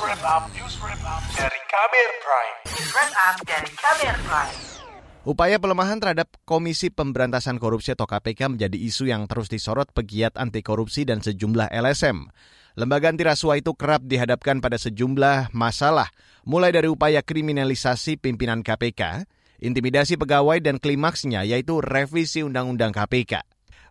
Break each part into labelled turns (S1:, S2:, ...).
S1: wrap up, news wrap up dari Kamer Prime.
S2: News wrap up dari Kamer Prime.
S3: Upaya pelemahan terhadap Komisi Pemberantasan Korupsi atau KPK menjadi isu yang terus disorot pegiat anti korupsi dan sejumlah LSM. Lembaga anti rasuah itu kerap dihadapkan pada sejumlah masalah, mulai dari upaya kriminalisasi pimpinan KPK, intimidasi pegawai dan klimaksnya yaitu revisi Undang-Undang KPK.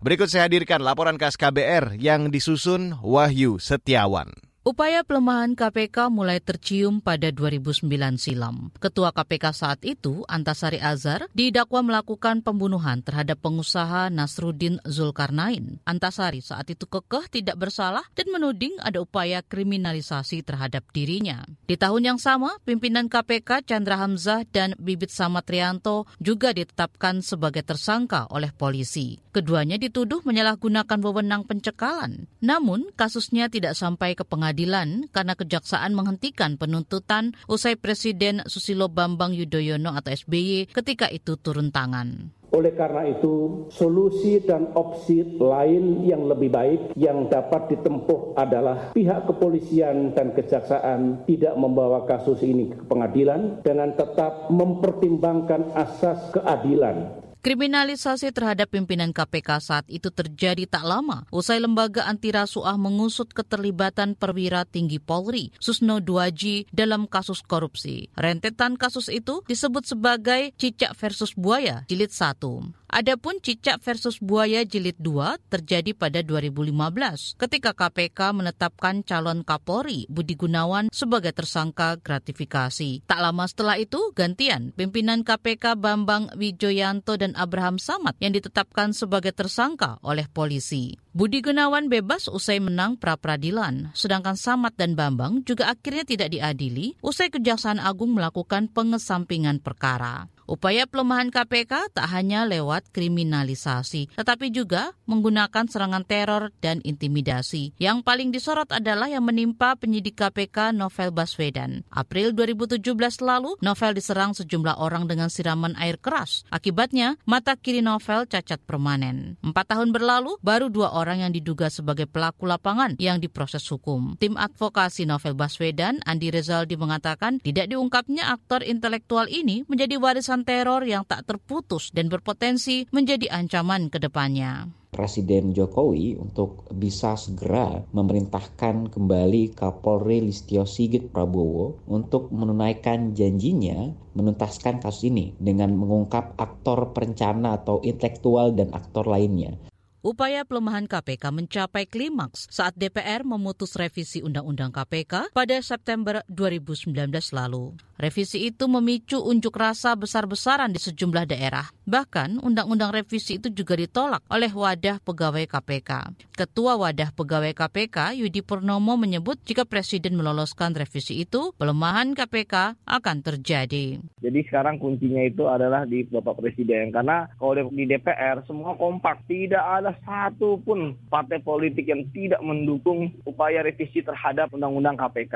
S3: Berikut saya hadirkan laporan khas KBR yang disusun Wahyu Setiawan.
S4: Upaya pelemahan KPK mulai tercium pada 2009 silam. Ketua KPK saat itu, Antasari Azhar, didakwa melakukan pembunuhan terhadap pengusaha Nasruddin Zulkarnain. Antasari saat itu kekeh tidak bersalah dan menuding ada upaya kriminalisasi terhadap dirinya. Di tahun yang sama, pimpinan KPK Chandra Hamzah dan Bibit Samatrianto juga ditetapkan sebagai tersangka oleh polisi. Keduanya dituduh menyalahgunakan wewenang pencekalan. Namun, kasusnya tidak sampai ke pengadilan pengadilan karena kejaksaan menghentikan penuntutan usai Presiden Susilo Bambang Yudhoyono atau SBY ketika itu turun tangan.
S5: Oleh karena itu, solusi dan opsi lain yang lebih baik yang dapat ditempuh adalah pihak kepolisian dan kejaksaan tidak membawa kasus ini ke pengadilan dengan tetap mempertimbangkan asas keadilan
S4: Kriminalisasi terhadap pimpinan KPK saat itu terjadi tak lama usai lembaga anti rasuah mengusut keterlibatan perwira tinggi Polri, Susno Duaji, dalam kasus korupsi. Rentetan kasus itu disebut sebagai cicak versus buaya jilid 1. Adapun cicak versus buaya jilid 2 terjadi pada 2015 ketika KPK menetapkan calon Kapolri Budi Gunawan sebagai tersangka gratifikasi. Tak lama setelah itu gantian pimpinan KPK Bambang Wijoyanto dan Abraham Samad yang ditetapkan sebagai tersangka oleh polisi. Budi Gunawan bebas usai menang pra-peradilan, sedangkan Samad dan Bambang juga akhirnya tidak diadili usai Kejaksaan Agung melakukan pengesampingan perkara. Upaya pelemahan KPK tak hanya lewat kriminalisasi, tetapi juga menggunakan serangan teror dan intimidasi. Yang paling disorot adalah yang menimpa penyidik KPK Novel Baswedan. April 2017 lalu, Novel diserang sejumlah orang dengan siraman air keras. Akibatnya, mata kiri Novel cacat permanen. Empat tahun berlalu, baru dua orang yang diduga sebagai pelaku lapangan yang diproses hukum. Tim advokasi Novel Baswedan, Andi Rezaldi mengatakan tidak diungkapnya aktor intelektual ini menjadi warisan teror yang tak terputus dan berpotensi menjadi ancaman ke depannya.
S6: Presiden Jokowi untuk bisa segera memerintahkan kembali Kapolri Listio Sigit Prabowo untuk menunaikan janjinya menuntaskan kasus ini dengan mengungkap aktor perencana atau intelektual dan aktor lainnya.
S4: Upaya pelemahan KPK mencapai klimaks saat DPR memutus revisi Undang-Undang KPK pada September 2019 lalu. Revisi itu memicu unjuk rasa besar-besaran di sejumlah daerah. Bahkan, undang-undang revisi itu juga ditolak oleh wadah pegawai KPK. Ketua wadah pegawai KPK, Yudi Purnomo menyebut jika Presiden meloloskan revisi itu, pelemahan KPK akan terjadi.
S7: Jadi sekarang kuncinya itu adalah di Bapak Presiden. Karena kalau di DPR semua kompak, tidak ada satu pun partai politik yang tidak mendukung upaya revisi terhadap undang-undang KPK.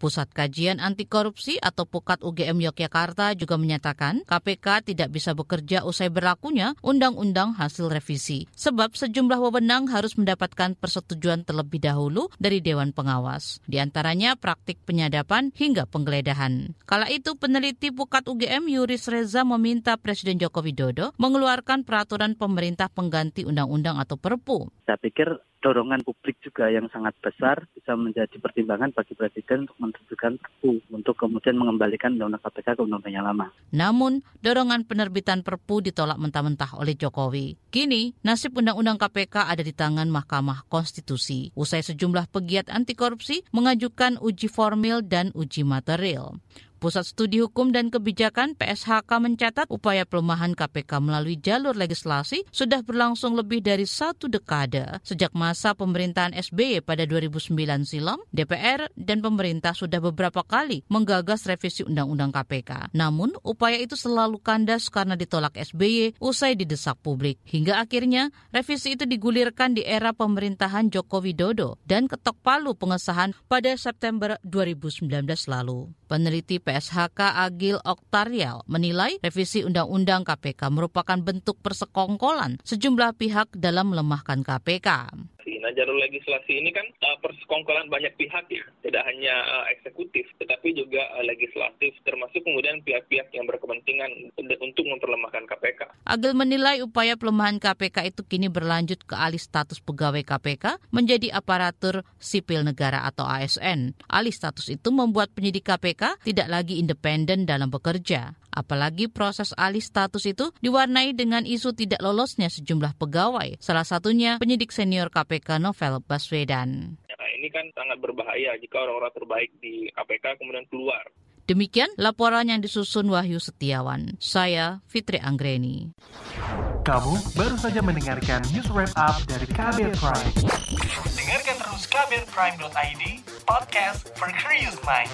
S4: Pusat Kajian Anti Korupsi atau Pukat UGM Yogyakarta juga menyatakan KPK tidak bisa bekerja usai berlakunya undang-undang hasil revisi. Sebab sejumlah wewenang harus mendapatkan persetujuan terlebih dahulu dari Dewan Pengawas. Di antaranya praktik penyadapan hingga penggeledahan. Kala itu peneliti Pukat UGM Yuris Reza meminta Presiden Joko Widodo mengeluarkan peraturan pemerintah pengganti undang-undang atau Perpu.
S8: Saya pikir dorongan publik juga yang sangat besar bisa menjadi pertimbangan bagi Presiden untuk menerbitkan Perpu untuk kemudian mengembalikan Undang-Undang KPK ke Undang-Undang yang lama.
S4: Namun, dorongan penerbitan Perpu ditolak mentah-mentah oleh Jokowi. Kini, nasib Undang-Undang KPK ada di tangan Mahkamah Konstitusi. Usai sejumlah pegiat anti korupsi mengajukan uji formil dan uji material. Pusat Studi Hukum dan Kebijakan PSHK mencatat upaya pelemahan KPK melalui jalur legislasi sudah berlangsung lebih dari satu dekade. Sejak masa pemerintahan SBY pada 2009 silam, DPR dan pemerintah sudah beberapa kali menggagas revisi Undang-Undang KPK. Namun, upaya itu selalu kandas karena ditolak SBY usai didesak publik. Hingga akhirnya, revisi itu digulirkan di era pemerintahan Joko Widodo dan ketok palu pengesahan pada September 2019 lalu. Peneliti PSHK Agil Oktarial menilai revisi Undang-Undang KPK merupakan bentuk persekongkolan sejumlah pihak dalam melemahkan KPK.
S9: Nah, jalur legislasi ini kan uh, persekongkolan banyak pihak ya, tidak hanya uh, eksekutif, tetapi juga uh, legislatif, termasuk kemudian pihak-pihak yang berkepentingan untuk memperlemahkan KPK.
S4: Agil menilai upaya pelemahan KPK itu kini berlanjut ke alih status pegawai KPK menjadi aparatur sipil negara atau ASN. Alih status itu membuat penyidik KPK tidak lagi independen dalam bekerja. Apalagi proses alih status itu diwarnai dengan isu tidak lolosnya sejumlah pegawai, salah satunya penyidik senior KPK Novel Baswedan.
S9: Nah, ini kan sangat berbahaya jika orang-orang terbaik di KPK kemudian keluar.
S4: Demikian laporan yang disusun Wahyu Setiawan. Saya Fitri Anggreni.
S1: Kamu baru saja mendengarkan news wrap up dari Kabel Prime. Dengarkan terus kabelprime.id, podcast for curious mind.